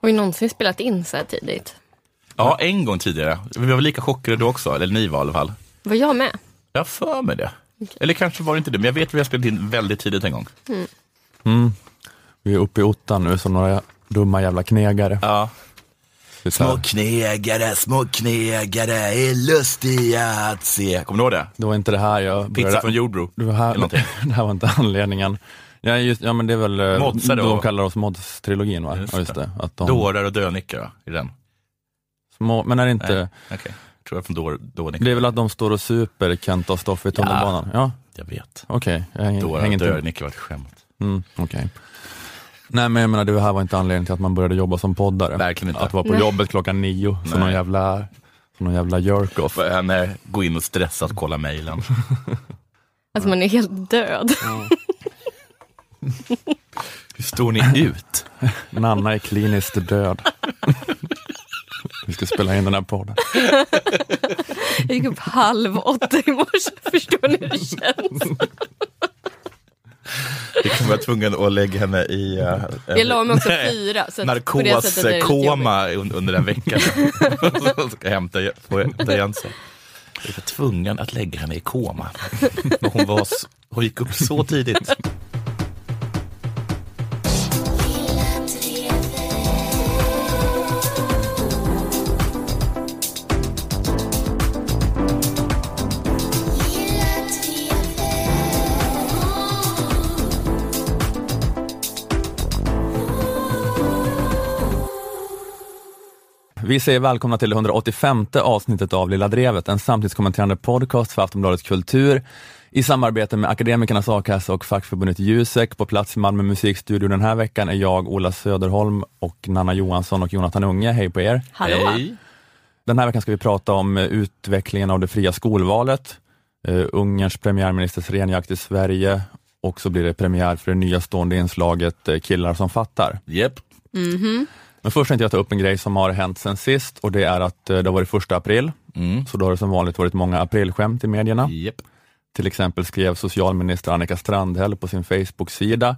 Har vi någonsin spelat in så här tidigt? Ja, en gång tidigare. Vi var lika chockade då också, eller ni var i alla fall. Var jag med? Jag har för mig det. Eller kanske var det inte det, men jag vet att vi har spelat in väldigt tidigt en gång. Vi är uppe i ottan nu som några dumma jävla knegare. Ja. Små knegare, små knegare är lustiga att se. Kommer du ihåg det? Det var inte det här jag Pizza började- från Jordbro. Det, var här, det här var inte anledningen. Ja, just, ja men det är väl, eh, Modsar då? de kallar oss Mods-trilogin va? Just ja, just det. det. Att de, Dårar och dönickar va? i den. små, men är det inte, Nej, okej. Tror jag från dår, dånickar. det är väl att de står och super Kent och Stoffe i tunnelbanan? Ja, Jag vet. okej. Jag hänger, Dårar hänger och dönickar var ett skämt. Mm, okej. Nej men jag menar det här var inte anledningen till att man började jobba som poddare. Verkligen inte. Att vara på Nej. jobbet klockan nio, som Nej. någon jävla, som någon jävla jerk-off. Gå in och stressa att kolla mejlen. Alltså man är helt död. Hur står ni ut? Nanna är kliniskt död. Vi ska spela in den här podden. Jag gick upp halv åtta i morse. Förstår ni hur det känns? Vi kommer vara tvungna att lägga henne i uh, Jag la mig också fyra. Narkoskoma un- under en vecka. Så ska hämta, få hämta igen sig. Vi var tvungna att lägga henne i koma. Hon, var, hon gick upp så tidigt. Vi säger välkomna till det 185 avsnittet av Lilla Drevet, en samtidskommenterande podcast för Aftonbladet Kultur i samarbete med Akademikernas A-kassa och fackförbundet Jusek. På plats i Malmö musikstudio den här veckan är jag, Ola Söderholm och Nanna Johansson och Jonathan Unge. Hej på er! Hallå? Hej. Den här veckan ska vi prata om eh, utvecklingen av det fria skolvalet, eh, Ungerns premiärministers renjakt i Sverige och så blir det premiär för det nya stående inslaget eh, Killar som fattar. Japp. Men först tänkte jag ta upp en grej som har hänt sen sist och det är att eh, det har varit första april, Mm. så då har det som vanligt varit många aprilskämt i medierna. Japp. Till exempel skrev socialminister Annika Strandhäll på sin Facebook-sida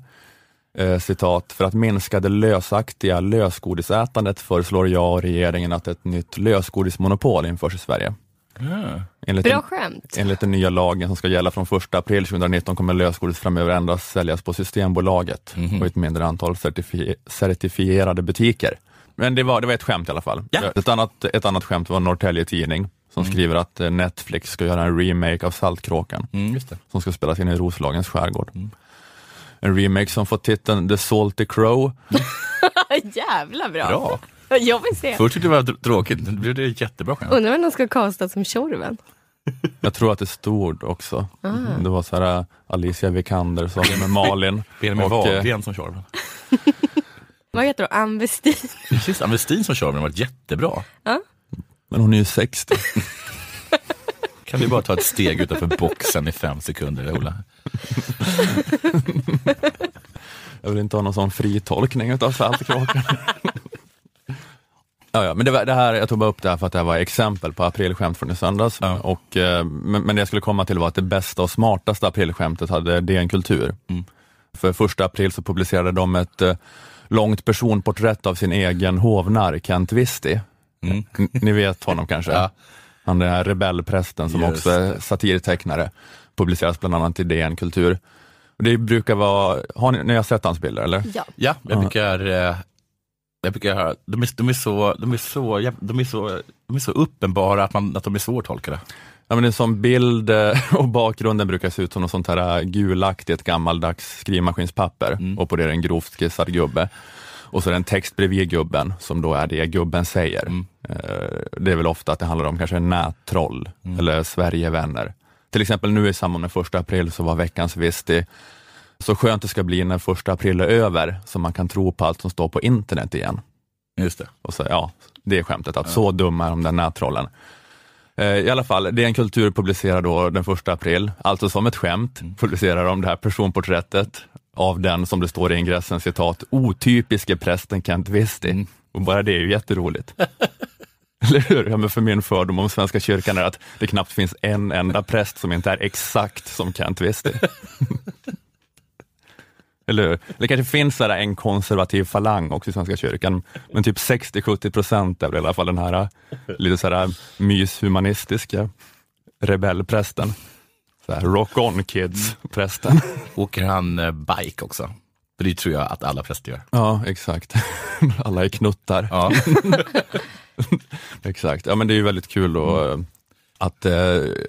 eh, citat, för att minska det lösaktiga lösgodisätandet föreslår jag och regeringen att ett nytt lösgodismonopol införs i Sverige. Ja. Enligt Bra den, skämt. enligt den nya lagen som ska gälla från 1 april 2019 kommer lösgodis framöver endast säljas på Systembolaget Mhm. och ett mindre antal certifi- certifierade butiker. Men det var, det var ett skämt i alla fall. Ja. Ett, annat, ett annat skämt var Norrtälje Tidning som skriver att eh, Netflix ska göra en remake av Saltkråkan Mm, just det. som ska spelas in i Roslagens skärgård. Mm. En remake som fått titeln The Salty Crow. Jävla bra. Bra. Jag vill se. Först tyckte jag det var tråkigt, nu blev det jättebra skämt. Undrar vem de ska kasta som Tjorven. Jag tror att det stod också. Ah. Det var så här äh, Alicia Vikander som med Malin. Benjamin Och, eh, Wahlgren som Tjorven. Vad heter de? Ann Westin? Precis, Ann Westin som Tjorven var jättebra. Men hon är ju 60. Kan vi bara ta ett steg utanför boxen i fem sekunder, Ola? Jag vill inte ha någon sån fritolkning utav Saltkråkan. Ja, ja, men det, var, det här, jag tog bara upp det här för att det här var exempel på aprilskämt från i söndags. Ja. Och, eh, men, men det jag skulle komma till var att det bästa och smartaste aprilskämtet hade DN Kultur. Mm. För första april så publicerade de ett eh, långt personporträtt av sin egen hovnarr Kent Visti. Mm. Ni vet honom kanske? Ja. Han den här rebellprästen som Just också är satirtecknare. Publiceras bland annat i DN Kultur. Det brukar vara, har ni, ni har sett hans bilder eller? Ja. Ja, jag brukar, eh, jag brukar höra, de är, de är så, de är så, de är så, de är så uppenbara att, man, att de är svårtolkade. Ja, men är som bild eh, och bakgrunden brukar se ut som något sånt här eh, gulaktigt gammaldags skrivmaskinspapper Mm. och på det är en grovt skissad gubbe. Och så är det en text bredvid gubben som då är det gubben säger. Mm. Eh, Det är väl ofta att det handlar om kanske nättroll Mm. eller Sverigevänner. Till exempel nu i samband med första april så var veckans Visti så skönt det ska bli när första april är över så man kan tro på allt som står på internet igen. Just det. Och så, ja, det är skämtet, att så dumma är de där nättrollen. Eh, I alla fall, DN Kultur publicerar då den första april, alltså som ett skämt, publicerar de det här personporträttet av den, som det står i ingressen, citat, otypiske prästen Kent Visti. Mm. Och bara det är ju jätteroligt. Eller hur? Ja, men för min fördom om Svenska kyrkan är att det knappt finns en enda präst som inte är exakt som Kent Visti. Eller hur? Det kanske finns så en konservativ falang också i Svenska kyrkan, men typ 60-70 procent är väl i alla fall den här lite så här myshumanistiska rebellprästen. Så här, rock on kids-prästen. Åker han eh, bike också? För det tror jag att alla präster gör. Ja, exakt. Alla är knuttar. Ja. exakt. Ja, men det är ju väldigt kul och att eh,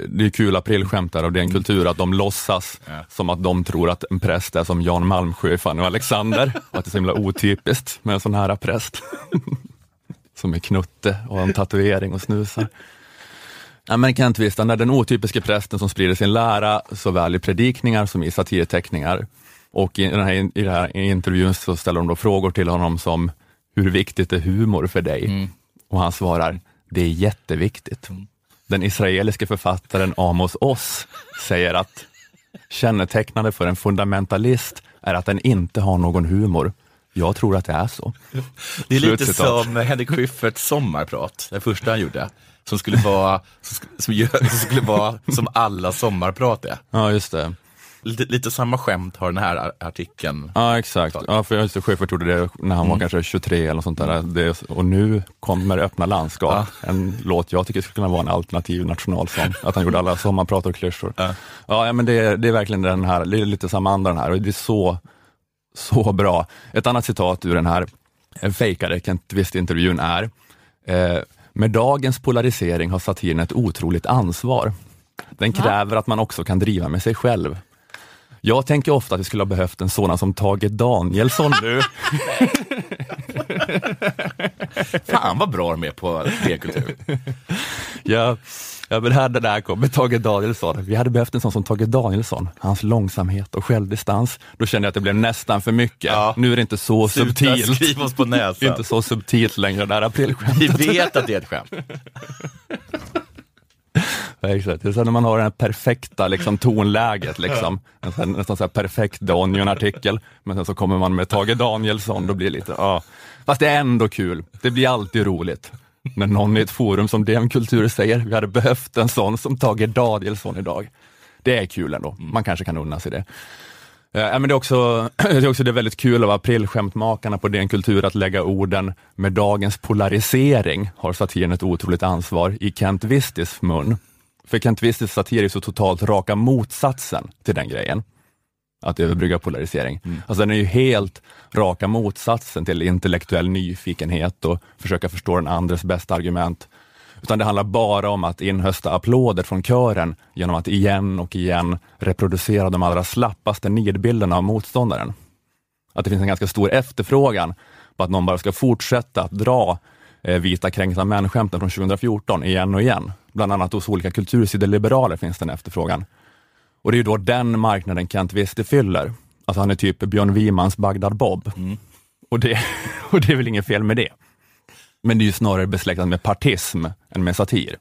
det är kul aprilskämt där av den kultur att de låtsas Ja. som att de tror att en präst är som Jan Malmsjö, Fanny och Alexander och att det är så himla otypiskt med en sån här präst. som är knutte och har en tatuering och snusar. Ja, men Kent visst, han är den otypiska prästen som sprider sin lära såväl i predikningar som i satirteckningar. Och i den här, i den här intervjun så ställer de då frågor till honom som, hur viktigt är humor för dig? Och han svarar, det är jätteviktigt. Den israeliske författaren Amos Oz säger att kännetecknande för en fundamentalist är att den inte har någon humor. Jag tror att det är så. Det är lite Slutcitat. som Henrik Schyfferts sommarprat, det första han gjorde. Som skulle vara som, som, som, skulle vara som alla sommarprat är. Ja, just det. Lite, lite samma skämt har den här ar- artikeln. Ja, exakt. Ja, för just Schyffert gjorde det när han var kanske 23 eller något sånt där. Det, och nu kommer Öppna landskap, en låt jag tycker skulle kunna vara en alternativ nationalsång. Att han gjorde alla sommarprat och klyschor. Ja. Ja, ja men det, är- det är verkligen den här, det är lite samma anda den här och det är så, så bra. Ett annat citat ur den här eh, fejkade Kent Wist-intervjun är, eh, med dagens polarisering har satiren ett otroligt ansvar. Den kräver att man också kan driva med sig själv. Jag tänker ofta att vi skulle ha behövt en sådan som Tage Danielsson nu. Fan vad bra de är på D-kultur. Ja, ja men här, det där kommer Tage Danielsson. Vi hade behövt en sån som Tage Danielsson. Hans långsamhet och självdistans. Då kände jag att det blev nästan för mycket. Ja. Nu är det inte så Sluta subtilt. skriva oss på näsan. Inte så subtilt längre, det där aprilskämtet. Vi vet att det är ett skämt. Exakt. Det är så när man har det perfekta liksom, tonläget, liksom. en sån, nästan så här perfekt Danion-artikel, men sen så kommer man med Tage Danielsson, då blir det lite, ja. Fast det är ändå kul. Det blir alltid roligt. När någon i ett forum som DM Kultur säger, vi hade behövt en sån som Tage Danielsson idag. Det är kul ändå. Man kanske kan unna sig det. Eh, men det, är också, det är också det väldigt kul av aprilskämtmakarna på DN Kultur att lägga orden med dagens polarisering har satiren ett otroligt ansvar i Kent Vistis mun. För Kent Vistis satir är så totalt raka motsatsen till den grejen. Att överbrygga polarisering. Alltså den är ju helt raka motsatsen till intellektuell nyfikenhet och försöka förstå den andres bästa argument. Utan det handlar bara om att inhösta applåder från kören genom att igen och igen reproducera de allra slappaste nidbilderna av motståndaren. Att det finns en ganska stor efterfrågan på att någon bara ska fortsätta att dra eh, vita kränkta män-skämten från 2014 igen och igen. Bland annat hos olika kultursideliberaler finns den efterfrågan. Och det är ju då den marknaden Kent Wiste fyller. Alltså han är typ Björn Wimans Bagdad Bob. Och, det, och det är väl inget fel med det. Men det är ju snarare besläktat med partism än med satir.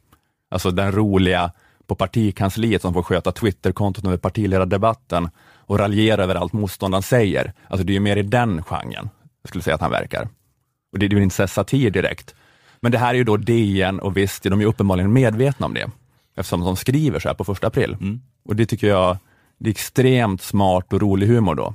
Alltså den roliga på partikansliet som får sköta Twitterkontot under partiledardebatten och raljera över allt motståndaren säger. Alltså det är ju mer i den genren, jag skulle säga att han verkar. Och det är ju inte satir direkt. Men det här är ju då DN och visst, de är uppenbarligen medvetna om det. Eftersom de skriver så här på första april. Och det tycker jag, det är extremt smart och rolig humor då.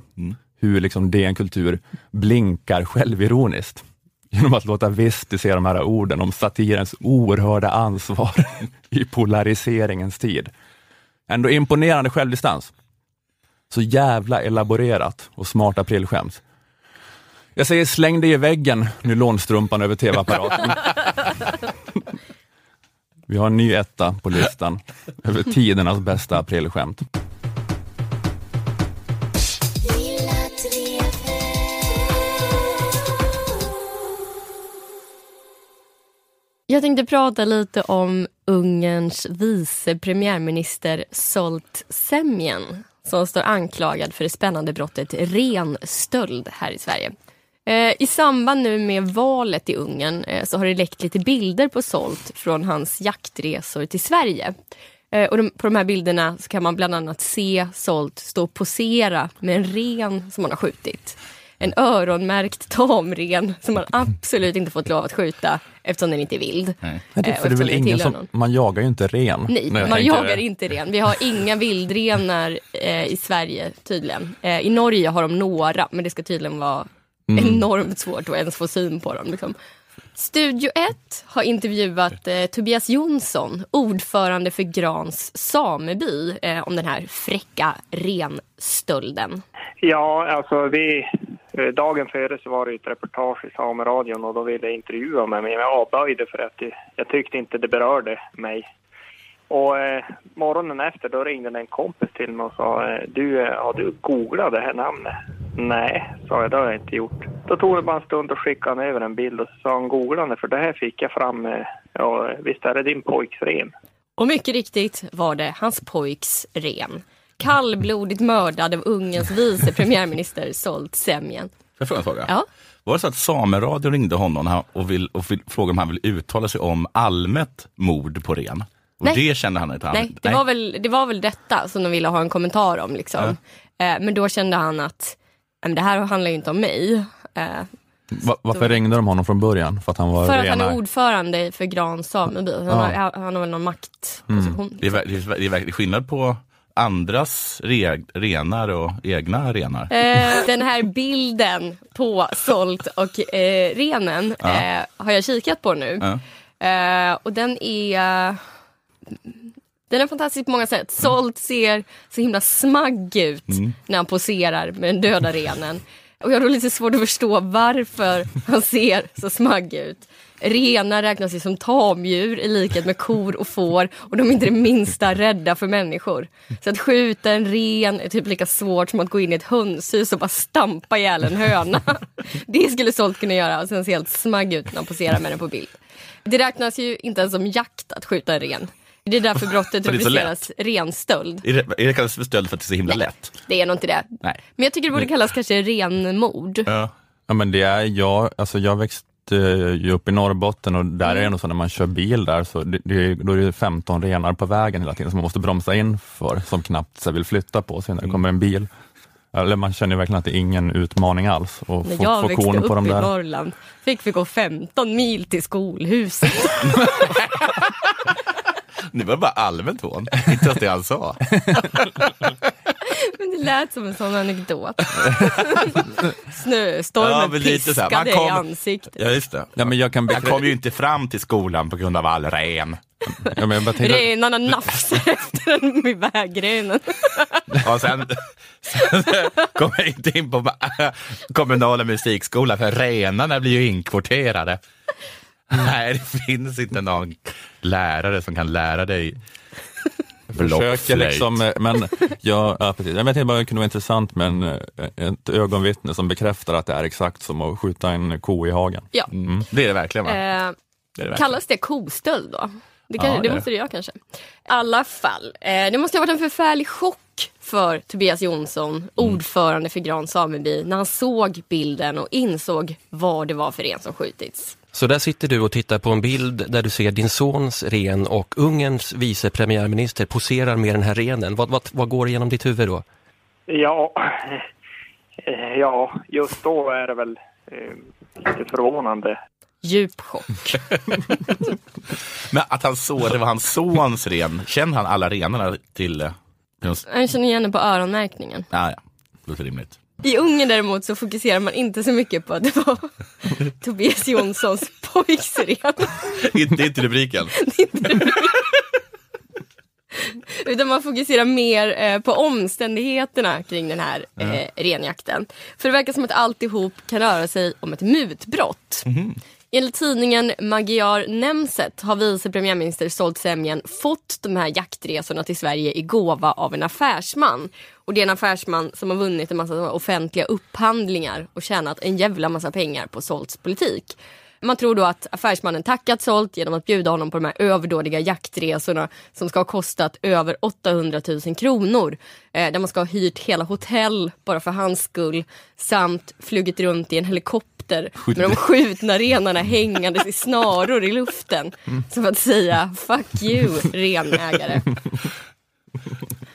Hur liksom DN Kultur blinkar självironiskt. Genom att låta Visti se de här orden om satirens oerhörda ansvar i polariseringens tid. Ändå imponerande självdistans. Så jävla elaborerat och smart aprilskämt. Jag säger släng dig i väggen, nylonstrumpan över tv-apparaten. Vi har en ny etta på listan över tidernas bästa aprilskämt. Jag tänkte prata lite om Ungerns vice premiärminister Solt Semjen som står anklagad för det spännande brottet renstöld här i Sverige. Eh, I samband nu med valet i Ungern eh, så har det läckt lite bilder på Solt från hans jaktresor till Sverige. Eh, och de, på de här bilderna så kan man bland annat se Solt stå och posera med en ren som han har skjutit. en öronmärkt tamren som man absolut inte fått lov att skjuta eftersom den inte är vild. Nej. Men det, för det är väl eftersom ingen tillhör som, någon. man jagar ju inte ren. Nej, man tänker- jagar inte ren. Vi har inga vildrenar eh, i Sverige tydligen. Eh, I Norge har de några, men det ska tydligen vara Mm. enormt svårt att ens få syn på dem. Liksom. Studio 1 har intervjuat eh, Tobias Jonsson, ordförande för Grans sameby, eh, om den här fräcka renstölden. Ja, alltså vi... eh, Dagen före så var det ett reportage i Sameradion och då ville jag intervjua mig men jag avböjde för att jag tyckte inte det berörde mig. Och eh, morgonen efter då ringde en kompis till mig och sa eh, du, eh, har du googlat det här namnet? Nej, sa jag, det har jag inte gjort. Då tog det bara en stund och skickade han över en bild och så sa han googla det för det här fick jag fram, eh, ja visst är det din pojks ren? Och mycket riktigt var det hans pojks ren. Kallblodigt mördad av Ungerns vice premiärminister Solt Semjen. Får jag fråga en fråga? Ja. Var det så att Sameradion ringde honom och, vill, och vill, frågade om han vill uttala sig om allmänt mord på ren? Och Nej. det kände han inte? Han, Nej, det var, väl, det var väl detta som de ville ha en kommentar om. Liksom. Eh, men då kände han att "Nej, men det här handlar ju inte om mig. Eh, Va, varför ringde de honom från början? För att han var för att han är ordförande för Grans sameby. Han, har, han har väl någon maktposition. Det är, ver- det, är, det är skillnad på andras re, renar och egna renar. Eh, den här bilden på Solt och eh, renen eh, har jag kikat på nu. Ja. Eh, och den är... Den är fantastisk på många sätt. Solt ser så himla smagg ut när han poserar med den döda renen. Och jag har då lite svårt att förstå varför han ser så smagg ut. Renar räknas ju som tamdjur i likhet med kor och får och de är inte det minsta rädda för människor. Så att skjuta en ren är typ lika svårt som att gå in i ett hönshus och bara stampa ihjäl en höna. Det skulle Solt kunna göra och sen se helt smagg ut när han poserar med den på bild. Det räknas ju inte ens som jakt att skjuta en ren. Det är därför brottet rubriceras renstöld. Är det, är det kallas för stöld för att det är så himla lätt? Det är nog inte det. Nej. Men jag tycker det borde kallas kanske renmord. Ja. Ja men det är jag, alltså jag växte ju upp i Norrbotten och där Mm. är det nog så när man kör bil där så det, det, då är det 15 renar på vägen hela tiden som man måste bromsa in för som knappt så vill flytta på sig när Mm. det kommer en bil. Eller man känner verkligen att det är ingen utmaning alls att När få, jag få växte upp på de i där. Norrland fick vi gå 15 mil till skolhuset. Det var bara allmänt hån, inte ens det han sa. Men det lät som en sån anekdot. Snöstormen Ja, men lite så här, man piskade i kom- ansiktet. Ja, just det. Ja, men jag kan bekrä- kom ju inte fram till skolan på grund av all ren. ja, men jag bara tänkte, Renarna nafsar efter den vid vägrenen. Och sen, sen kom jag inte in på kommunala musikskolan för renarna blir ju inkvoterade. Nej, det finns inte någon lärare som kan lära dig försöker blockflöjt. liksom, eh, men jag, ja, precis. Jag tänkte bara det kunde vara intressant med en, eh, ett ögonvittne som bekräftar att det är exakt som att skjuta en ko i hagen. Ja. Mm, det är det verkligen va? Eh, Det är det verkligen. kallas det kostöld då? Det, kan, Ja, det, det måste det göra kanske. I alla fall, eh, det måste ha varit en förfärlig chock för Tobias Jonsson, Mm. ordförande för Grans sameby, när han såg bilden och insåg vad det var för ren som skjutits. Så där sitter du och tittar på en bild där du ser din sons ren och Ungerns vice premiärminister poserar med den här renen. Vad, vad, vad går igenom ditt huvud då? Ja, eh, ja, just då är det väl eh, lite förvånande. Djup chock. Men att han såg det var hans sons ren. Känner han alla renarna till... eh, till Jag känner igen det på öronmärkningen. Ja, ja. Det låter rimligt. I Ungern däremot så fokuserar man inte så mycket på att det var Tobias Jonssons pojksren. Inte, inte rubriken. Utan man fokuserar mer eh, på omständigheterna kring den här eh, renjakten. För det verkar som att alltihop kan röra sig om ett mutbrott. Enligt tidningen Magyar Nemset har vice premiärminister Stolt Semjen fått de här jaktresorna till Sverige i gåva av en affärsman. Och det är en affärsman som har vunnit en massa offentliga upphandlingar och tjänat en jävla massa pengar på Stolts politik. Man tror då att affärsmannen tackat Solt genom att bjuda honom på de här överdådiga jaktresorna som ska ha kostat över 800 000 kronor. Eh, där man ska ha hyrt hela hotell bara för hans skull samt flugit runt i en helikopter med de skjutna renarna hängandes i snaror i luften. Som att säga fuck you renägare.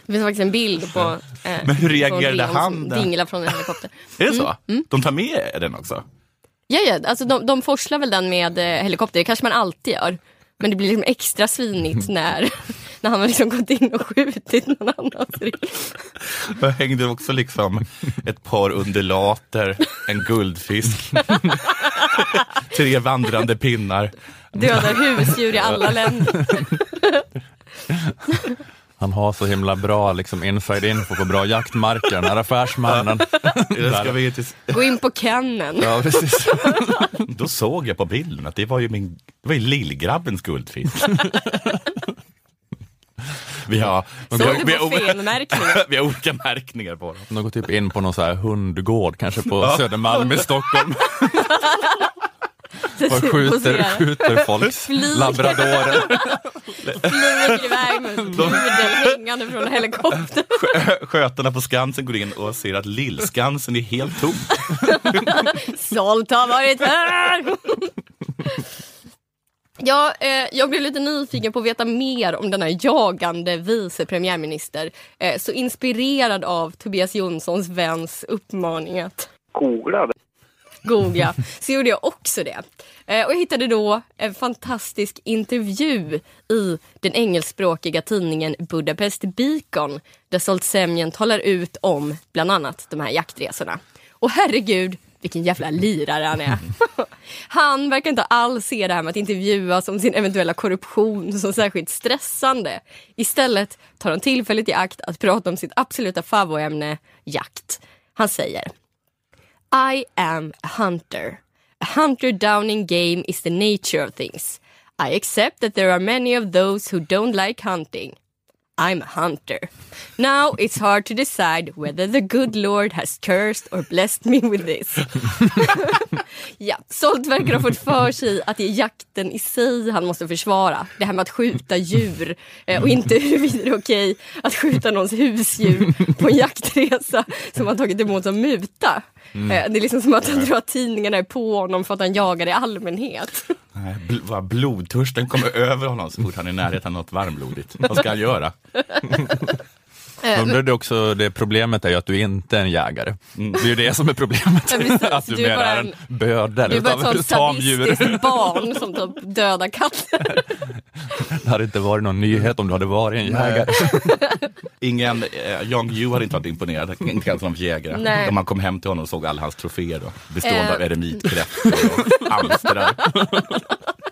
Det finns faktiskt en bild på eh, Men hur reagerade han dinglar från en helikopter. Är det så? Mm, De tar med den också? Ja, ja, alltså de, de forslar väl den med eh, helikopter, det kanske man alltid gör. Men det blir liksom extra svinigt när, när han har liksom gått in och skjutit någon annans ring. Där hängde också liksom ett par undulater, en guldfisk, tre vandrande pinnar. Dödar husdjur i alla länder. Han har så himla bra liksom, inside info på bra jaktmarker, den här affärsmannen. Det ska vi till... Gå in på Kennen. Ja, precis. Då såg jag på bilden att det var ju, min, det var ju lillgrabbens guldfisk. Vi har, vi Såg har, du vi på har, felmärkningar? vi har olika märkningar på dem. De går typ in på någon så här hundgård, kanske på Ja. Södermalm i Stockholm. Och skjuter, skjuter folks labradorer. Flyger iväg med pudel hängande från en helikopter. Skö- Skötarna på Skansen går in och ser att Lillskansen är helt tom. Sålt har varit här! Ja, eh, jag blev lite nyfiken på att veta mer om denna jagande vice premiärminister. Eh, så inspirerad av Tobias Jonssons väns uppmaning att Googla googla, så gjorde jag också det. Eh, och jag hittade då en fantastisk intervju i den engelskspråkiga tidningen Budapest Beacon där Solzhenitsyn talar ut om bland annat de här jaktresorna. Och herregud, vilken jävla lirare han är. Han verkar inte alls se det här med att intervjuas om sin eventuella korruption som särskilt stressande. Istället tar han tillfället i akt att prata om sitt absoluta favorämne, jakt. Han säger I am a hunter. A hunter down in game is the nature of things. I accept that there are many of those who don't like hunting. I'm a hunter. Now it's hard to decide whether the good Lord has cursed or blessed me with this. ja, Solt verkar ha fått för sig att det är jakten i sig han måste försvara. Det här med att skjuta djur eh, och inte huruvida det är okej att skjuta någons husdjur på en jaktresa som han tagit emot som muta. Eh, Det är liksom som att han tror att tidningarna är på honom för att han jagar i allmänhet. Bl- blodtörsten kommer över honom så fort han är i närheten av något varmblodigt. Vad ska han göra? Undrar du också, det problemet är ju att du inte är en jägare. Det är ju det som är problemet. Att du, Du är mer bara är en bödel Du är bara ett sadistiskt barn som typ dödar katter. Det hade inte varit någon nyhet om du hade varit en jägare. Ingen, eh, Jan Guillou hade inte varit imponerad, inte ens som jägare. Nej. Om man kom hem till honom och såg alla hans troféer då, bestående Eh. av eremitkräftor och alstrar.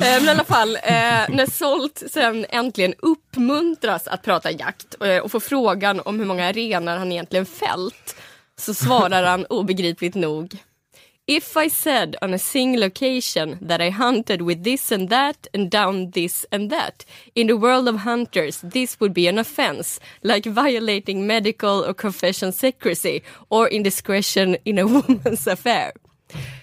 Eh, men i alla fall, eh, när Solt sen äntligen uppmuntras att prata jakt eh, och får frågan om hur många renar han egentligen fällt så svarar han obegripligt nog If I said on a single occasion that I hunted with this and that and down this and that, in the world of hunters this would be an offense, like violating medical or confession secrecy or indiscretion in a woman's affair.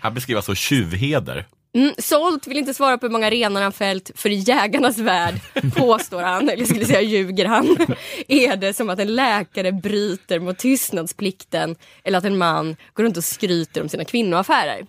Han beskriver alltså tjuvheder. Mm, Solt vill inte svara på hur många renar han fällt, för i jägarnas värld, påstår han, eller skulle säga ljuger han, är det som att en läkare bryter mot tystnadsplikten eller att en man går runt och skryter om sina kvinnoaffärer.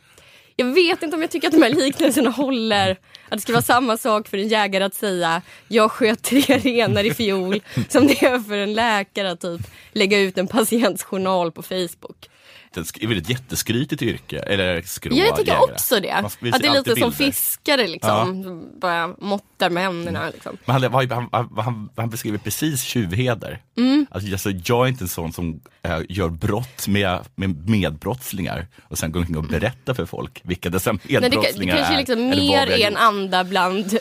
Jag vet inte om jag tycker att de här liknelserna håller. Att det ska vara samma sak för en jägare att säga jag sköt tre renar i fjol som det är för en läkare att typ lägga ut en patients journal på Facebook. Det är väl ett jätteskrytigt yrke, eller skrå Ja, jag tycker jägare. också det. Man Att det är lite som bilder. fiskare liksom. Bara måttar med händerna liksom. Men han, han, han, han, beskriver precis tjuvheder. Mm. Alltså, alltså, jag är inte en sån som äh, gör brott med, med medbrottslingar och sen går omkring och berättar för folk vilka dessa Nej, det, det medbrottslingar kanske är. liksom mer är en anda bland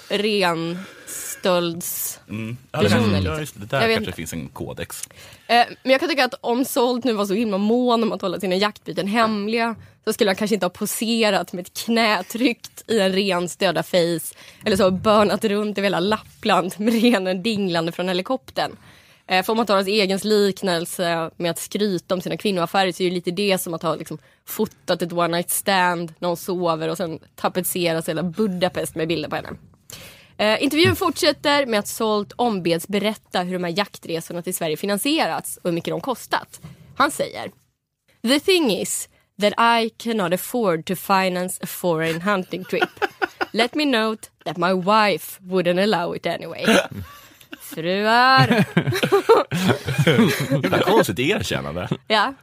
renstölds... Mm. Ja, personer, kanske, liksom. ja, just det, Jag där vet kanske finns en kodex. Eh, men jag kan tycka att om Solt nu var så himla mån om att hålla sina jaktbyten hemliga så skulle han kanske inte ha poserat med ett knä tryckt i en rens döda face eller så bönat runt i hela Lappland med renen dinglande från helikoptern. Eh, för om man tar hans egen liknelse med att skryta om sina kvinnoaffärer så är det lite det som att ha liksom, fotat ett one night stand när hon sover och sen tapetserat hela Budapest med bilder på henne. Eh, intervjun fortsätter med att Solt ombeds berätta hur de här jaktresorna till Sverige finansierats och hur mycket de kostat. Han säger The thing is that I cannot afford to finance a foreign hunting trip. Let me note that my wife wouldn't allow it anyway. fruar. Himla konstigt erkännande. Ja.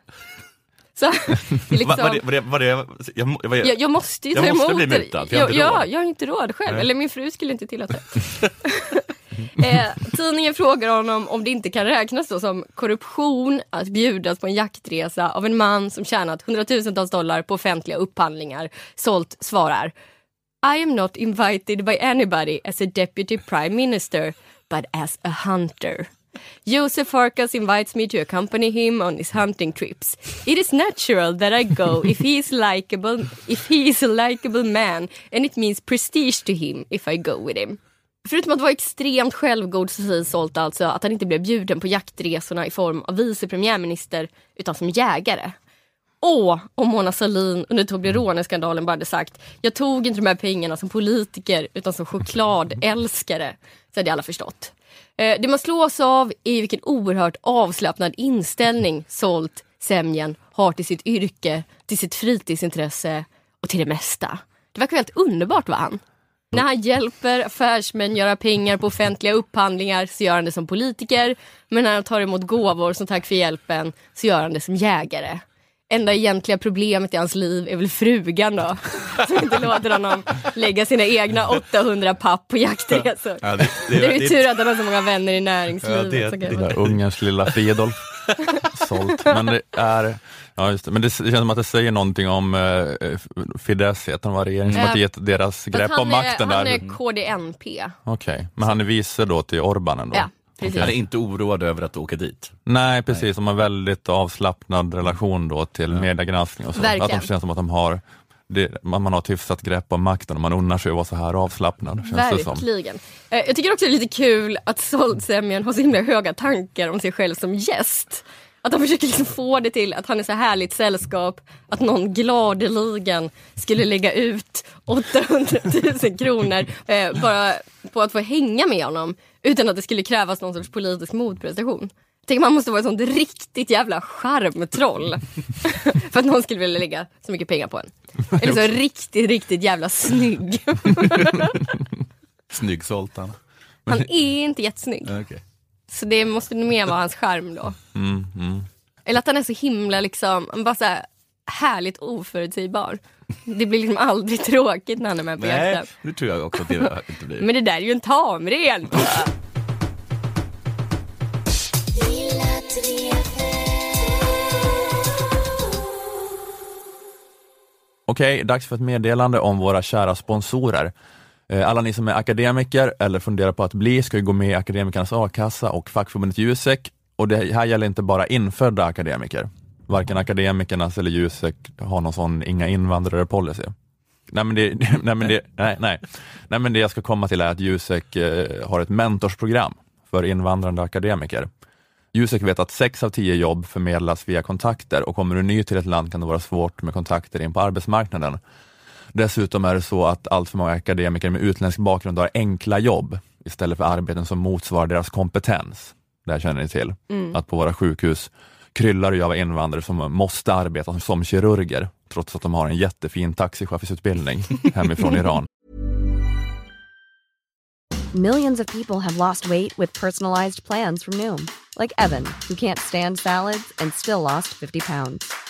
Så, liksom, Va, var det, var det, var det, jag, jag, jag måste ju Jag ta måste emot bli mutad, jag har ja, jag har inte råd själv. Nej. Eller min fru skulle inte tillåta eh, tidningen frågar honom om det inte kan räknas då som korruption att bjudas på en jaktresa av en man som tjänat hundratusentals dollar på offentliga upphandlingar. Solt svarar I am not invited by anybody as a deputy prime minister, but as a hunter. Joseph Farkas invites me to accompany him on his hunting trips. It is natural that I go if he is likable, if he is a likable man, and it means prestige to him if I go with him. Förutom att vara extremt självgod så säger Solt alltså att han inte blev bjuden på jaktresorna i form av vice premiärminister utan som jägare. Åh, om Mona Sahlin under Toblerone-skandalen bara hade sagt jag tog inte de här pengarna som politiker utan som chokladälskare så hade alla förstått. Eh, det man slås av är vilken oerhört avslappnad inställning Solt Semjen har till sitt yrke, till sitt fritidsintresse och till det mesta. Det verkar helt underbart va han? När han hjälper affärsmän göra pengar på offentliga upphandlingar så gör han det som politiker. Men när han tar emot gåvor som tack för hjälpen så gör han det som jägare. Enda egentliga problemet i hans liv är väl frugan då. Som inte låter honom lägga sina egna 800 papp på jaktresor. Ja, det, Det är ju tur att han har så många vänner i näringslivet. Ja, det- det- Det där Ungerns lilla Fridolf. Sålt. Men det är, ja just det. Men det, det känns som att det säger någonting om eh, Fidesz, heter han var regeringspartiet, deras Fast grepp han om makten är, han där. är KDNP. Okej, men han är vice då till Orban ändå? Ja, precis. Han är inte oroad över att åka dit. Nej, precis. De har väldigt avslappnad relation då till mediegranskning och så. Verkligen. Att de känns som att de har det, man man har ett hyfsat grepp om makten och man unnar sig att vara så här avslappnad. Känns det som. Verkligen. Eh, Jag tycker också det är lite kul att Soldsemjan har så himla höga tankar om sig själv som gäst. Att de försöker liksom få det till att han är så härligt sällskap att någon gladeligen skulle lägga ut 800 000 kronor eh, bara på att få hänga med honom utan att det skulle krävas någon sorts politisk motprestation. Tänk man måste vara ett sånt riktigt jävla charmtroll för att någon skulle vilja lägga så mycket pengar på en. Eller så riktigt, riktigt jävla snygg. Snygg Zoltan. Han är inte jättesnygg. Okay. Så det måste mer vara hans charm då. Mm, mm. Eller att han är så himla liksom, bara så här härligt oförutsägbar. Det blir liksom aldrig tråkigt när han är med på Nej, jakten. nu tror jag också att det inte blir. Men det där är ju en tamren. Okej, dags för ett meddelande om våra kära sponsorer. Eh, alla ni som är akademiker eller funderar på att bli ska ju gå med i Akademikernas a-kassa och fackförbundet Jusek. Och det här gäller inte bara infödda akademiker. Varken Akademikernas eller Jusek har någon sån inga invandrare policy. Nej men, det, nej, men det, nej, nej. nej men det jag ska komma till är att Jusek eh, har ett mentorsprogram för invandrande akademiker. Jusek vet att sex av tio jobb förmedlas via kontakter och kommer du ny till ett land kan det vara svårt med kontakter in på arbetsmarknaden. Dessutom är det så att allt för många akademiker med utländsk bakgrund har enkla jobb istället för arbeten som motsvarar deras kompetens. Det här känner ni till. Att på våra sjukhus kryllar det av invandrare som måste arbeta som kirurger trots att de har en jättefin taxichaufförsutbildning hemifrån Iran. Millions of people have lost weight with personalized plans from Noom, like Evan, who can't stand salads and still lost 50 pounds.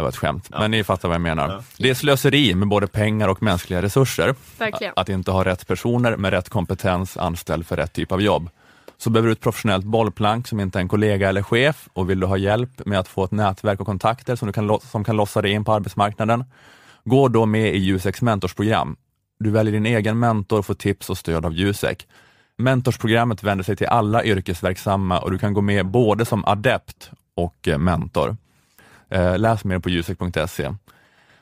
Det var ett skämt, men ni fattar vad jag menar. Det är slöseri med både pengar och mänskliga resurser. Verkligen. Att inte ha rätt personer med rätt kompetens anställd för rätt typ av jobb. Så behöver du ett professionellt bollplank som inte är en kollega eller chef och vill du ha hjälp med att få ett nätverk och kontakter som, du kan, som kan lossa dig in på arbetsmarknaden, gå då med i Juseks mentorsprogram. Du väljer din egen mentor och får tips och stöd av Jusek. Mentorsprogrammet vänder sig till alla yrkesverksamma och du kan gå med både som adept och eh, mentor. Eh, läs mer på jusek.se.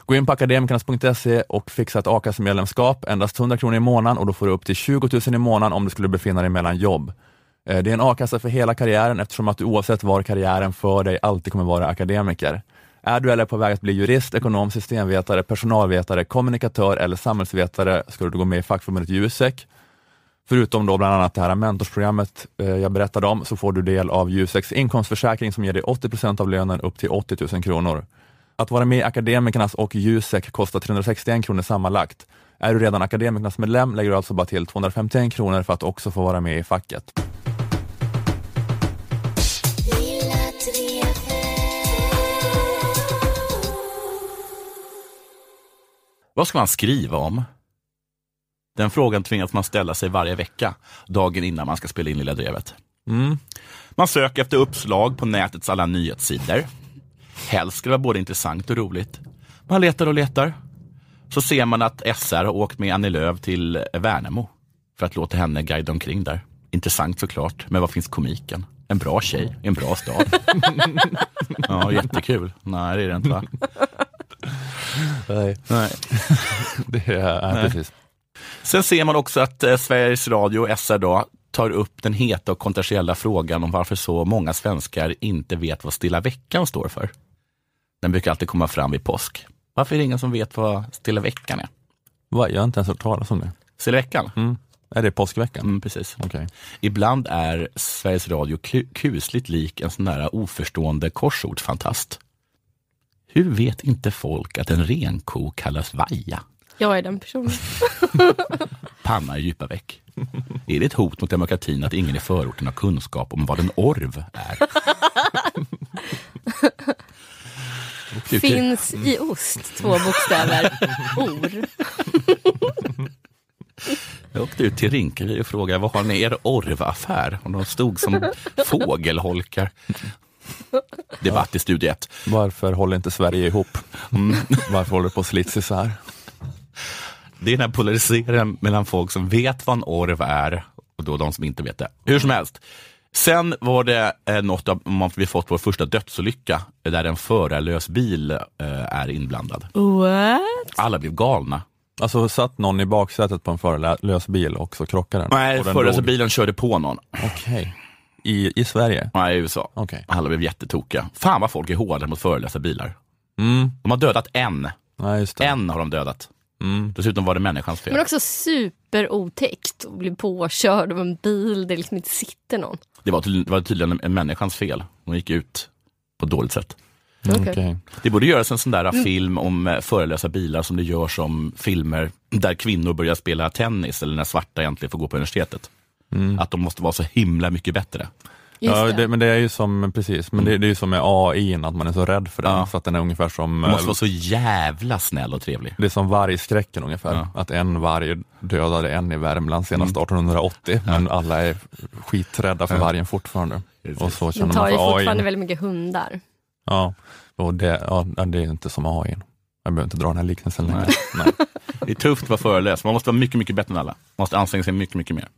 Gå in på akademikernas.se och fixa ett a-kassemedlemskap, endast 100 kronor i månaden och då får du upp till 20 000 i månaden om du skulle befinna dig mellan jobb. Eh, det är en a-kassa för hela karriären eftersom att du oavsett var karriären för dig alltid kommer vara akademiker. Är du eller på väg att bli jurist, ekonom, systemvetare, personalvetare, kommunikatör eller samhällsvetare ska du gå med i fackförbundet Jusek. Förutom då bland annat det här mentorsprogrammet eh, jag berättade om så får du del av Juseks inkomstförsäkring som ger dig 80% av lönen upp till 80 000 kronor. Att vara med i Akademikernas och Jusek kostar 361 kronor sammanlagt. Är du redan Akademikernas medlem lägger du alltså bara till 251 kronor för att också få vara med i facket. Vad ska man skriva om? Den frågan tvingas man ställa sig varje vecka, dagen innan man ska spela in Lilla Drevet. Mm. Man söker efter uppslag på nätets alla nyhetssidor. Helst ska det vara både intressant och roligt. Man letar och letar. Så ser man att SR har åkt med Annie Lööf till Värnamo för att låta henne guida omkring där. Intressant såklart, men vad finns komiken? En bra tjej i en bra stad. ja, jättekul. Nej, det är det inte va? Nej. Nej. Det är, är Nej. precis. Sen ser man också att eh, Sveriges Radio och SR då tar upp den heta och kontroversiella frågan om varför så många svenskar inte vet vad Stilla veckan står för. Den brukar alltid komma fram vid påsk. Varför är det ingen som vet vad Stilla veckan är? Va, jag har inte ens hört talas om det. Stilla veckan? Mm. Är det påskveckan? Mm, precis. Okej. Ibland är Sveriges Radio ku- kusligt lik en sån där oförstående korsordsfantast. Hur vet inte folk att en renko kallas vaja? Jag är den personen. Panna i djupa veck. Är det ett hot mot demokratin att ingen i förorten har kunskap om vad en orv är? Finns i ost två bokstäver. Or. Jag åkte ut till Rinkeby och frågade vad har ni er orvaffär? Och de stod som fågelholkar. Debatt i Studio 1. Varför håller inte Sverige ihop? Mm. Varför håller det på att slits isär? Det är den här polariseringen mellan folk som vet vad en orv är och då de som inte vet det. Hur som helst. Sen var det eh, något av, man vi fått vår första dödsolycka där en förarlös bil eh, är inblandad. What? Alla blev galna. Alltså satt någon i baksätet på en förarlös bil och så krockade den? Nej, förarlösa bilen körde på någon. Okej. I, I Sverige? Nej, i USA. Okej. Alla blev jättetokiga. Fan vad folk är hårda mot förarlösa bilar. Mm. De har dödat en. Det. En har de dödat. Mm. Dessutom var det människans fel. Men också superotäckt att bli påkörd av en bil där det liksom inte sitter någon. Det var, tydligen, det var tydligen en människans fel. Hon gick ut på ett dåligt sätt. Mm, okej. Det borde göras en sån där film om eh, förarlösa bilar som det görs om filmer där kvinnor börjar spela tennis eller när svarta äntligen får gå på universitetet. Att de måste vara så himla mycket bättre. Just Ja, det. det, men det är ju som, precis, men det, det är ju som med AI, att man är så rädd för den, Ja. så att den är ungefär som De måste eh, vara så jävla snäll och trevlig. Det är som vargskräcken ungefär, Ja. att en varg dödade en i Värmland senast 1880, men alla är skiträdda för Ja. vargen fortfarande. Och så känner tar man ju för fortfarande AI. väldigt mycket hundar. Ja, och det, ja, det är inte som AI. Jag behöver inte dra den här liknelsen längre. Nej. Nej. Det är tufft att vara förelös. Man måste vara mycket, mycket bättre än alla. Man måste anstränga sig mycket, mycket mer.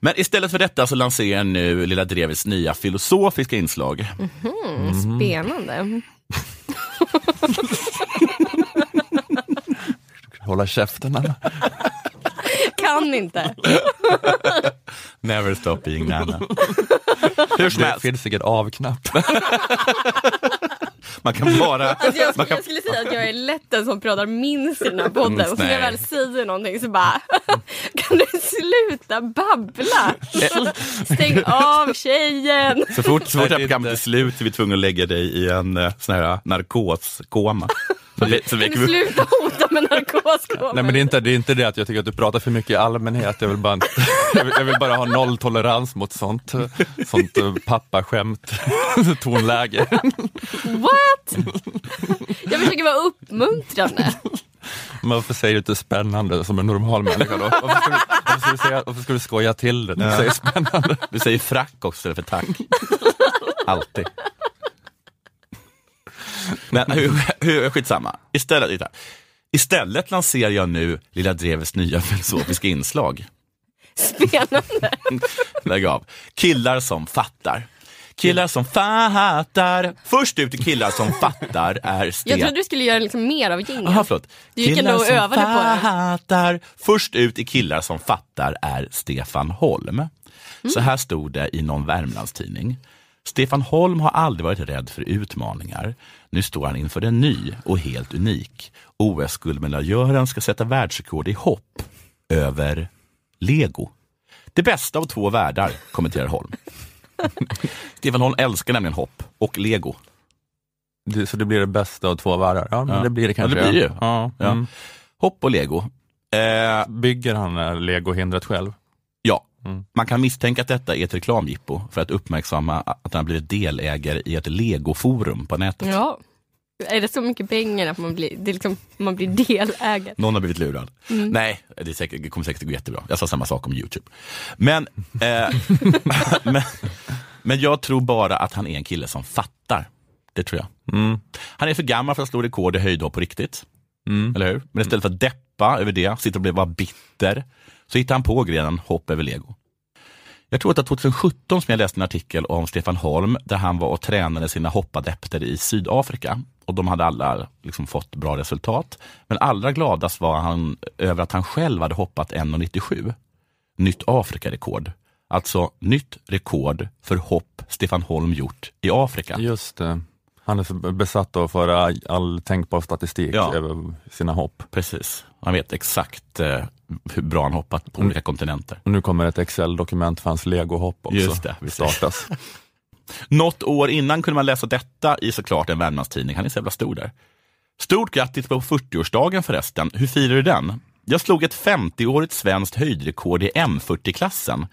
Men istället för detta så lanserar nu Lilla Drevets nya filosofiska inslag. Mm, Spännande. Hålla käften. Anna. Kan inte. Never stop being Nana. Hur som Det helst, finns säkert av-knapp. Man kan bara... Alltså jag, skulle, kan, jag skulle säga att jag är lätt den som pratar minst i den här podden. Mm, och så när jag väl säger någonting så bara, kan du sluta babbla? Stäng av tjejen! så fort, så fort det här Nej, det är programmet är slut är vi tvungna att lägga dig i en eh, sån här narkoskoma. Så, vi- så Kan du sluta hota med narkoskåpor? Nej men det är, inte, det är inte det att jag tycker att du pratar för mycket i allmänhet. Jag vill bara, jag vill, jag vill bara ha nolltolerans mot sånt, sånt eh, pappaskämt tonläge. What? Jag försöker vara uppmuntrande. Men varför säger du inte spännande som en normal människa då? Varför ska du, varför ska du, säga, varför ska du skoja till det när du säger spännande? du säger frack också istället för tack. Alltid. Men hur, hur, skitsamma. Istället, titta. Istället lanserar jag nu Lilla Drevets nya filosofiska inslag. Spännande. Lägg av. Killar som fattar. Killar som fattar. Först ut i killar som fattar är Jag Stefan. trodde du skulle göra liksom mer av jingeln. Aha, förlåt. Du gick ändå och som övade på det. fattar. Först ut i killar som fattar är Stefan Holm. Mm. Så här stod det i någon Värmlandstidning. Stefan Holm har aldrig varit rädd för utmaningar. Nu står han inför en ny och helt unik. OS-guldmedaljören ska sätta världsrekord i hopp över lego. Det bästa av två världar, kommenterar Holm. Stefan Holm älskar nämligen hopp och lego. Det, så det blir det bästa av två världar? Ja, men Ja. det blir det Ja, kanske. det blir ju. Ja. Ja. Mm. Hopp och lego. Eh, Bygger han eh, legohindret själv? Mm. man kan misstänka att detta är ett reklamjippo för att uppmärksamma att han blivit delägare i ett legoforum på nätet. Ja. Är det så mycket pengar att man blir, det liksom, man blir delägare? Någon har blivit lurad. Nej, det, är säkert, det kommer säkert gå jättebra. Jag sa samma sak om Youtube. Men, eh, men, men jag tror bara att han är en kille som fattar. Det tror jag. Mm. Han är för gammal för att slå rekord i höjdhopp på riktigt. Mm. Eller hur? Men istället för att deppa över det, sitta och bli bara bitter, så hittar han på grenen hopp över lego. Jag tror att det var 2017 som jag läste en artikel om Stefan Holm där han var och tränade sina hoppadepter i Sydafrika. Och de hade alla liksom fått bra resultat. Men allra gladast var han över att han själv hade hoppat 1,97. Nytt Afrikarekord. Alltså nytt rekord för hopp Stefan Holm gjort i Afrika. Just det. Han är så besatt av att föra all tänkbar statistik Ja. över sina hopp. Precis. Han vet exakt eh, hur bra han hoppat på olika kontinenter. Och nu kommer ett Excel-dokument för hans legohopp också. Just det, startas. Något år innan kunde man läsa detta i såklart en Värmlandstidning. Han är så jävla stor där. Stort grattis på 40-årsdagen förresten. Hur firar du den? Jag slog ett 50-årigt svenskt höjdrekord i M40-klassen.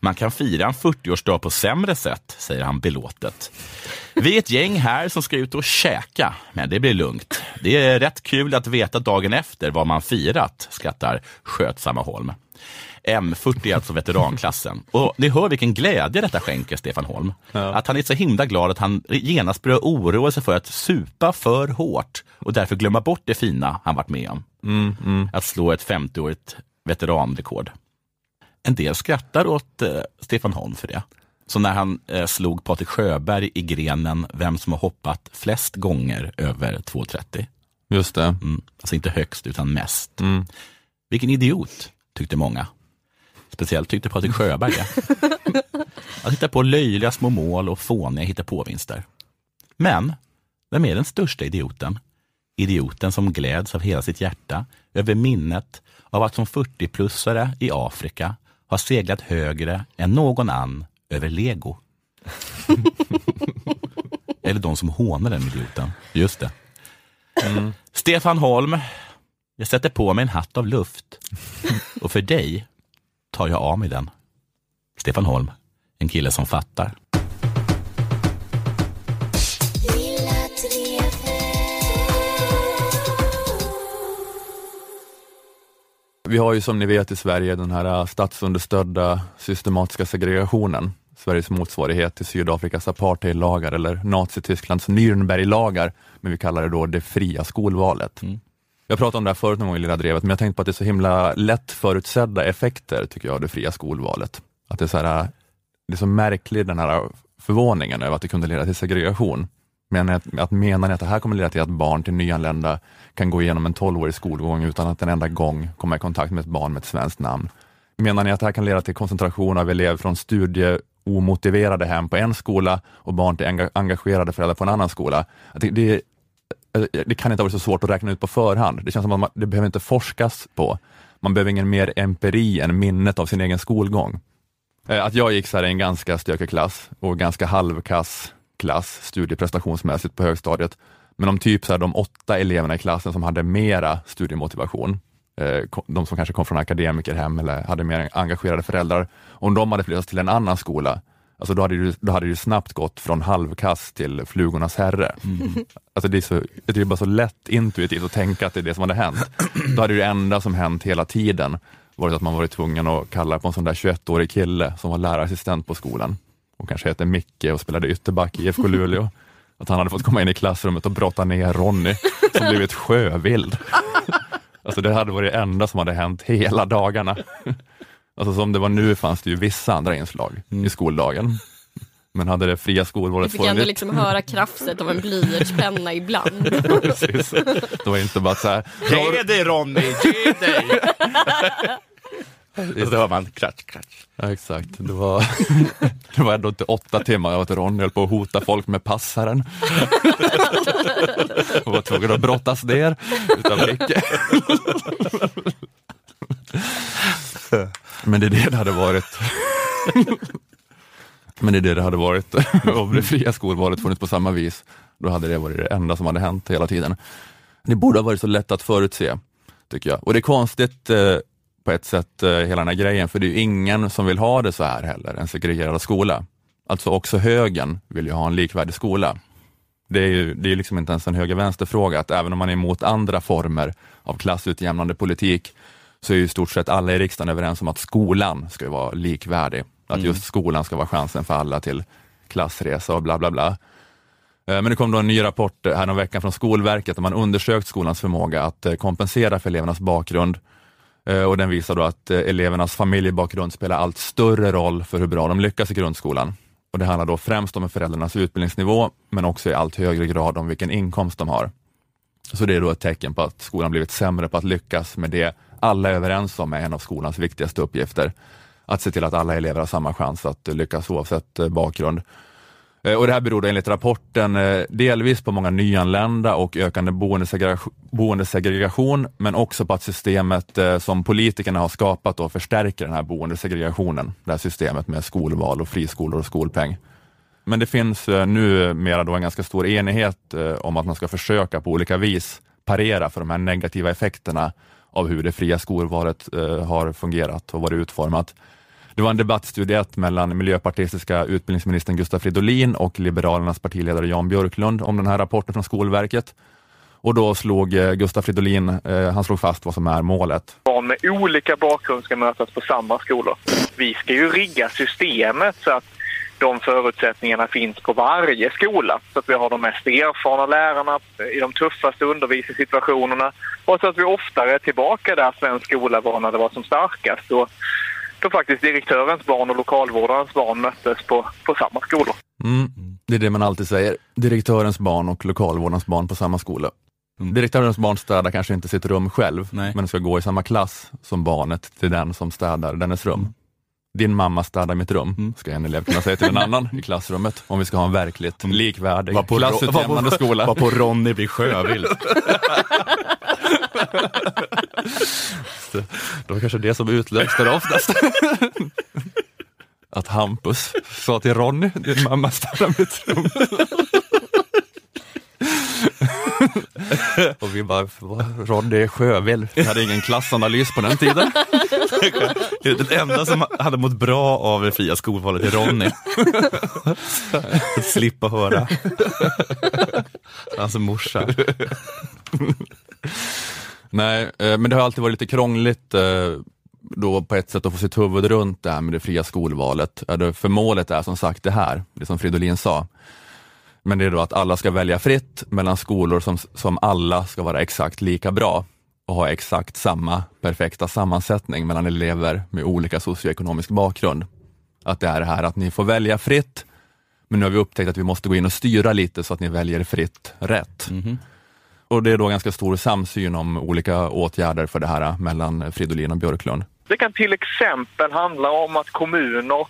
Man kan fira en 40-årsdag på sämre sätt, säger han belåtet. Vi är ett gäng här som ska ut och käka, men det blir lugnt. Det är rätt kul att veta dagen efter vad man firat, skrattar skötsamma Holm. M40 är alltså veteranklassen. Och ni hör vilken glädje detta skänker Stefan Holm. Att han är så himla glad att han genast börjar oroa sig för att supa för hårt och därför glömma bort det fina han varit med om. Att slå ett 50-årigt veteranrekord. En del skrattar åt eh, Stefan Holm för det. Så när han eh, slog Patrik Sjöberg i grenen vem som har hoppat flest gånger över 2,30. Just det. Mm. Alltså inte högst utan mest. Mm. Vilken idiot, tyckte många. Speciellt tyckte Patrik Sjöberg det. Att hitta på löjliga små mål och fåniga hittepåvinster. Men, vem är den största idioten? Idioten som gläds av hela sitt hjärta över minnet av att som 40-plussare i Afrika har seglat högre än någon annan över lego. Eller de som hånar den idioten. Just det. Stefan Holm, jag sätter på mig en hatt av luft. Och för dig tar jag av mig den. Stefan Holm, en kille som fattar. Vi har ju som ni vet i Sverige den här äh, statsunderstödda systematiska segregationen. Sveriges motsvarighet till Sydafrikas apartheidlagar eller Nazitysklands Nürnberglagar, men vi kallar det då det fria skolvalet. Mm. Jag pratade om det här förut någon gång i Lilla Drevet, men jag tänkte på att det är så himla lätt förutsedda effekter, tycker jag, av det fria skolvalet. Att det är så, här, äh, det är så märklig den här förvåningen över att det kunde leda till segregation. Menar att, att menar ni att det här kommer leda till att barn till nyanlända kan gå igenom en 12-årig skolgång utan att en enda gång komma i kontakt med ett barn med ett svenskt namn? Menar ni att det här kan leda till koncentration av elever från studieomotiverade hem på en skola och barn till enga- engagerade föräldrar på en annan skola? Det, det, eh, det kan inte ha varit så svårt att räkna ut på förhand. Det känns som att man, det behöver inte forskas på. Man behöver ingen mer empiri än minnet av sin egen skolgång. Eh, att jag gick så här i en ganska stökig klass och ganska halvkass klass studieprestationsmässigt på högstadiet. Men om typ så här, de åtta eleverna i klassen som hade mera studiemotivation, eh, de som kanske kom från akademikerhem eller hade mer engagerade föräldrar, om de hade flyttats till en annan skola, alltså då hade det, då hade det snabbt gått från halvkass till flugornas herre. Alltså det, är så, det är bara så lätt intuitivt att tänka att det är det som hade hänt. Då hade det enda som hänt hela tiden varit att man varit tvungen att kalla på en sån där 21-årig kille som var lärarassistent på skolan och kanske hette Micke och spelade ytterback i IFK Luleå. Att han hade fått komma in i klassrummet och brotta ner Ronny som blivit sjövild. Alltså det hade varit det enda som hade hänt hela dagarna. Alltså som det var nu fanns det ju vissa andra inslag i skoldagen. Men hade det fria Du skolvalet fick ändå liksom höra krafset av en blyertspenna ibland. precis, då var det inte bara så här, Ge dig Ronny, ge dig! Och så hör man kratsch, kratsch. Ja, exakt. Det var, det var ändå inte åtta timmar av att Ronny höll på att hota folk med passaren. Och var tvungen att brottas ner utav Micke. Men det är det det hade varit. Men det är det det hade varit om det fria skolvalet funnits på samma vis. Då hade det varit det enda som hade hänt hela tiden. Det borde ha varit så lätt att förutse, tycker jag. Och det är konstigt eh, på ett sätt, eh, hela den här grejen, för det är ju ingen som vill ha det så här heller, en segregerad skola. Alltså också högern vill ju ha en likvärdig skola. Det är ju det är liksom inte ens en höger-vänster-fråga, att även om man är emot andra former av klassutjämnande politik, så är ju i stort sett alla i riksdagen överens om att skolan ska vara likvärdig. Att just skolan ska vara chansen för alla till klassresa och bla bla bla. Eh, Men det kom då en ny rapport här veckan från Skolverket där man undersökt skolans förmåga att eh, kompensera för elevernas bakgrund. Eh, och den visar då att eh, elevernas familjebakgrund spelar allt större roll för hur bra de lyckas i grundskolan. Och Det handlar då främst om föräldrarnas utbildningsnivå, men också i allt högre grad om vilken inkomst de har. Så det är då ett tecken på att skolan blivit sämre på att lyckas med det alla är överens om är en av skolans viktigaste uppgifter. Att se till att alla elever har samma chans att lyckas oavsett eh, bakgrund. Eh, och det här beror då enligt rapporten eh, delvis på många nyanlända och ökande boendesegregation, boendesegregation men också på att systemet eh, som politikerna har skapat då förstärker den här boendesegregationen. Det här systemet med skolval och friskolor och skolpeng. Men det finns nu numera då en ganska stor enighet om att man ska försöka på olika vis parera för de här negativa effekterna av hur det fria skolvalet har fungerat och varit utformat. Det var en debattstudie mellan miljöpartistiska utbildningsministern Gustav Fridolin och Liberalernas partiledare Jan Björklund om den här rapporten från Skolverket. Och då slog eh, Gustav Fridolin, eh, han slog fast vad som är målet. barn med olika bakgrund ska mötas på samma skolor. Vi ska ju rigga systemet så att de förutsättningarna finns på varje skola. Så att vi har de mest erfarna lärarna i de tuffaste undervisningssituationerna och så att vi oftare är tillbaka där svensk skola var när det var som starkast. Och då faktiskt direktörens barn och lokalvårdarens barn möttes på, på samma skolor. Mm. Det är det man alltid säger, direktörens barn och lokalvårdarens barn på samma skola. Direktörens barn städar kanske inte sitt rum själv, Nej. men ska gå i samma klass som barnet till den som städar dennes rum. Din mamma städar mitt rum, ska en elev kunna säga till en annan i klassrummet, om vi ska ha en verkligt likvärdig Var på, klassutjämnande var på, skola. var på Ronny blir sjövild. Det var kanske det som utlöste det oftast. Att Hampus sa till Ronny, din mamma städar mitt rum. Och vi bara, Ronny är sjövill. Vi hade ingen klassanalys på den tiden. Den enda som hade mått bra av det fria skolvalet är Ronny. Att slippa höra. Hans morsa. Nej, eh, men det har alltid varit lite krångligt eh, då på ett sätt att få sitt huvud runt det här med det fria skolvalet. För målet är som sagt det här, det som Fridolin sa. Men det är då att alla ska välja fritt mellan skolor som, som alla ska vara exakt lika bra och ha exakt samma perfekta sammansättning mellan elever med olika socioekonomisk bakgrund. Att det är det här att ni får välja fritt, men nu har vi upptäckt att vi måste gå in och styra lite så att ni väljer fritt rätt. Mhm. Och det är då ganska stor samsyn om olika åtgärder för det här eh, mellan Fridolin och Björklund. Det kan till exempel handla om att kommuner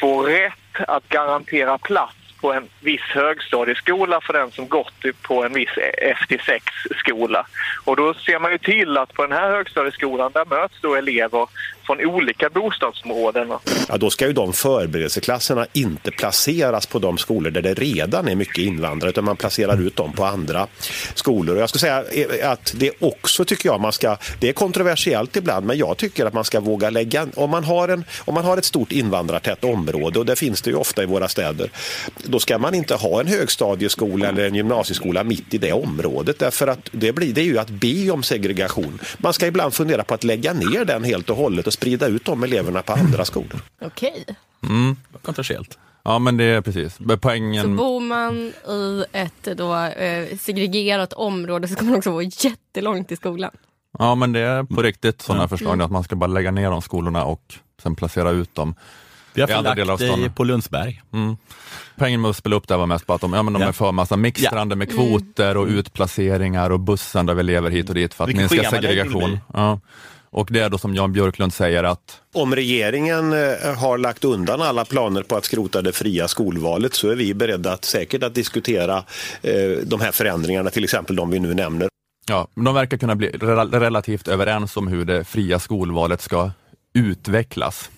får rätt att garantera plats på en viss högstadieskola för den som gått på en viss FT6-skola. Och då ser man ju till att på den här högstadieskolan där möts då elever från olika bostadsområden. Ja, då ska ju de förberedelseklasserna inte placeras på de skolor där det redan är mycket invandrare utan man placerar ut dem på andra skolor. Och jag ska säga eh, att det också tycker jag man ska, det är kontroversiellt ibland, men jag tycker att man ska våga lägga, om man har, en, om man har ett stort invandrartätt område och det finns det ju ofta i våra städer, då ska man inte ha en högstadieskola eller en gymnasieskola mitt i det området därför att det, blir, det är ju att be om segregation. Man ska ibland fundera på att lägga ner den helt och hållet och sprida ut de eleverna på andra skolor. Okej. Kontroversiellt. Ja men det är precis, Men Så poängen, bor man i ett då, eh, segregerat område så kommer man också vara jättelångt till skolan. ja men det är på riktigt sådana förslag att man ska bara lägga ner de skolorna och sen placera ut dem. Vi har förlagt dig på Lundsberg. Poängen med att spela upp det här var mest på att de, ja, men de Ja. är för massa mixtrande med kvoter och utplaceringar och bussande av elever hit och dit för att Vilken minska segregation. Ja. Och det är då som Jan Björklund säger att Om regeringen eh, har lagt undan alla planer på att skrota det fria skolvalet så är vi beredda att säkert att diskutera eh, de här förändringarna, till exempel de vi nu nämner. Ja, men de verkar kunna bli rel- relativt överens om hur det fria skolvalet ska utvecklas.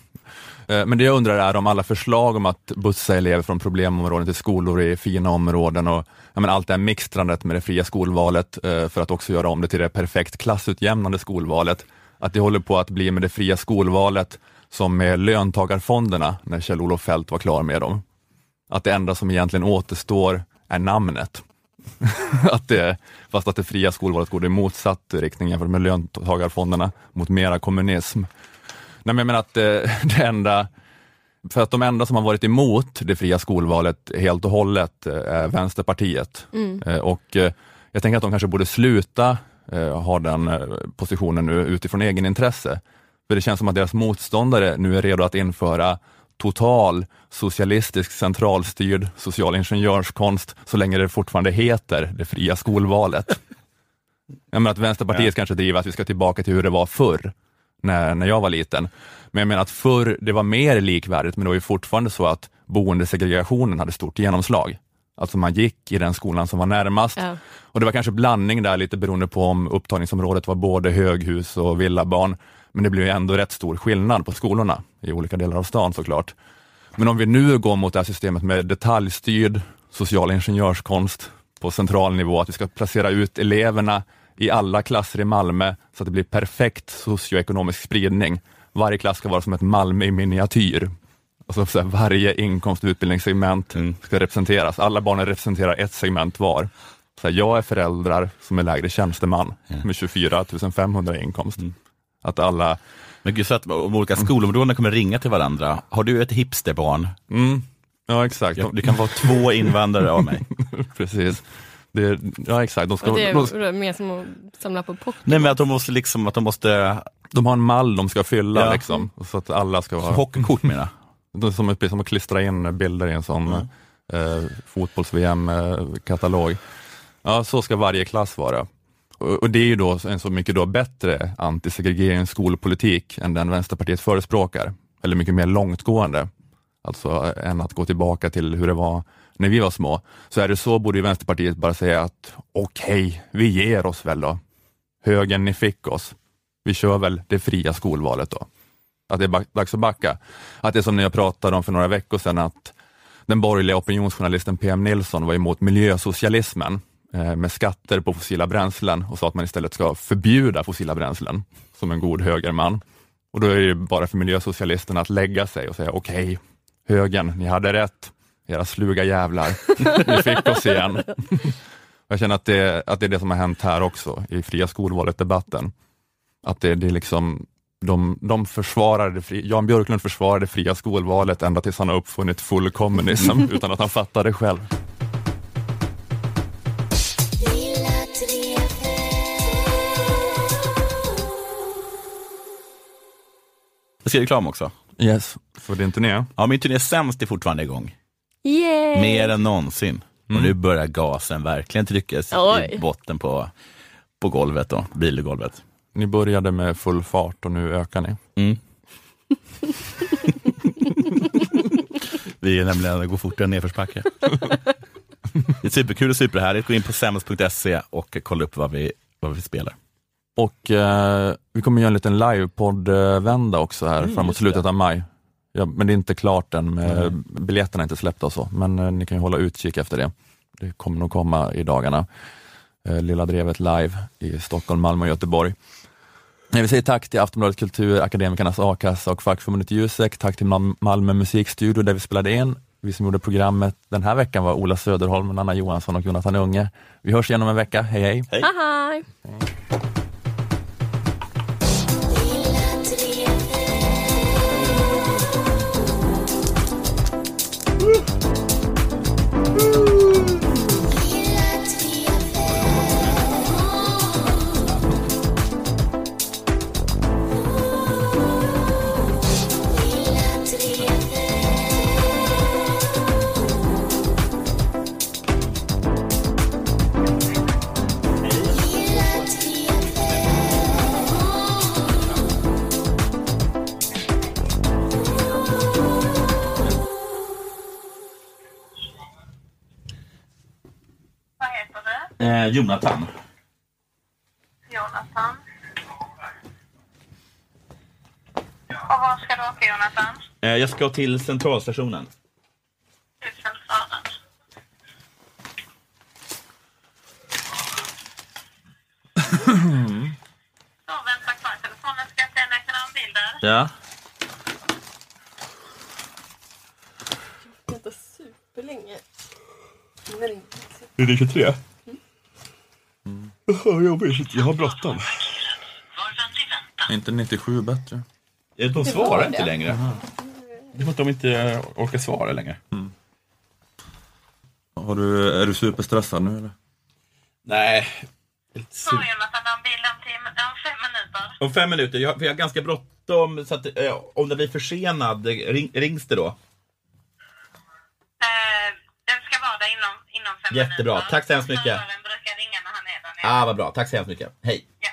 Eh, Men det jag undrar är om alla förslag om att bussa elever från problemområden till skolor i fina områden och allt det här mixtrandet med det fria skolvalet för att också göra om det till det perfekt klassutjämnande skolvalet, att det håller på att bli med det fria skolvalet som med löntagarfonderna när Kjell-Olof Feldt var klar med dem. Att det enda som egentligen återstår är namnet. att det, fast att det fria skolvalet går i motsatt riktning jämfört med löntagarfonderna mot mera kommunism. Nej, men jag menar att det, det enda, för att de enda som har varit emot det fria skolvalet helt och hållet eh, är Vänsterpartiet. Eh, Och eh, jag tänker att de kanske borde sluta eh, ha den eh, positionen nu utifrån egenintresse. För det känns som att deras motståndare nu är redo att införa total socialistisk centralstyrd social ingenjörskonst så länge det fortfarande heter det fria skolvalet. Jag menar att Vänsterpartiet kanske driver att vi ska tillbaka till hur det var förr, när, när jag var liten. Men jag menar att förr det var mer likvärdigt, men det var ju fortfarande så att boendesegregationen hade stort genomslag. Alltså man gick i den skolan som var närmast. Ja. Och det var kanske blandning där lite beroende på om upptagningsområdet var både höghus och villabarn. Men det blev ändå rätt stor skillnad på skolorna i olika delar av stan såklart. Men om vi nu går mot det här systemet med detaljstyrd social ingenjörskonst på central nivå, att vi ska placera ut eleverna i alla klasser i Malmö så att det blir perfekt socioekonomisk spridning. Varje klass ska vara som ett Malmö i miniatyr. Alltså så här, varje inkomst och utbildningssegment ska representeras. Alla barnen representerar ett segment var. Så här, jag är föräldrar som är lägre tjänsteman med 24 500 i inkomst. Att alla, Men gud, så att de olika skolområdena kommer ringa till varandra. Har du ett hipsterbarn? mm, ja exakt, Ja, Du kan vara två invandrare av mig. precis. Det, ja exakt, de, ska, Och det de, är mer som att samla på Pokémon. Nej men att de måste liksom, att de måste, de har en mall de ska fylla Ja. liksom, så att alla ska vara hockeykort menar jag. Det är som, som att klistra in bilder i en sån eh, fotbolls-VM-katalog. Ja, så ska varje klass vara. Och, och det är ju då en så mycket då bättre antisegregeringsskolpolitik än den Vänsterpartiet förespråkar. Eller mycket mer långtgående. Alltså än att gå tillbaka till hur det var när vi var små. Så är det så borde ju Vänsterpartiet bara säga att okej, vi ger oss väl då. Högern, ni fick oss. Vi kör väl det fria skolvalet då att det är dags att backa. Att det är som när jag pratade om för några veckor sedan att den borgerliga opinionsjournalisten PM Nilsson var emot miljösocialismen eh, med skatter på fossila bränslen och sa att man istället ska förbjuda fossila bränslen som en god högerman. Och då är det bara för miljösocialisterna att lägga sig och säga okej, högern, ni hade rätt, era sluga jävlar, ni fick oss igen. Jag känner att det, att det är det som har hänt här också i fria skolvalet-debatten. Att det, det är liksom de, de försvarade det fri, Jan Björklund försvarade det fria skolvalet ända tills han har uppfunnit full kommunism utan att han fattar det själv. Jag ska reklam också. Yes, för din turné. Ja, min turné Sämst är fortfarande igång. Yay! Mer än någonsin. Och nu börjar gasen verkligen tryckas Oj. i botten på, på golvet då, bilgolvet. Ni började med full fart och nu ökar ni. Mm. Vi är nämligen, det går fortare än nedförsbacke. Det är superkul och superhärligt. Gå in på sämst.se och kolla upp vad vi, vad vi spelar. Och eh, vi kommer göra en liten livepodd-vända också här Mm, framåt slutet det. av maj. Ja, men det är inte klart än, med, biljetterna är inte släppta och så, men eh, ni kan ju hålla utkik efter det. Det kommer nog komma i dagarna. Eh, Lilla Drevet live i Stockholm, Malmö och Göteborg. Jag vill säga tack till Aftonbladet Kultur, Akademikernas A-kassa och fackförbundet Jusek. Tack till Mal- Malmö musikstudio där vi spelade in. Vi som gjorde programmet den här veckan var Ola Söderholm, Anna Johansson och Jonathan Unge. Vi hörs igen om en vecka. Hej hej! Hej. Hej! Jonathan. Jonathan. Och var ska du åka Jonathan? Eh, jag ska till centralstationen. Till centralen. Så, vänta kvar telefonen. Ska jag se när jag kan ha en bild där? Ja. Vänta superlänge. Är det 23? Jobbigt. Jag har bråttom. Var vänlig vänta. Är inte 97 bättre? De svarar inte längre. Det är för att de inte orkar svara längre. Har du, är du superstressad nu eller? Nej. Så Jonathan, ha en bild om, tio, om fem minuter. Om fem minuter. Jag, för jag har ganska bråttom. Så att, eh, om det blir försenad, ring, rings det då? Eh, den ska vara där inom, inom fem Jättebra. minuter. Tack så hemskt mycket. Föraren brukar ringa när Ah, vad bra. Tack så hemskt mycket. Hej. Ja.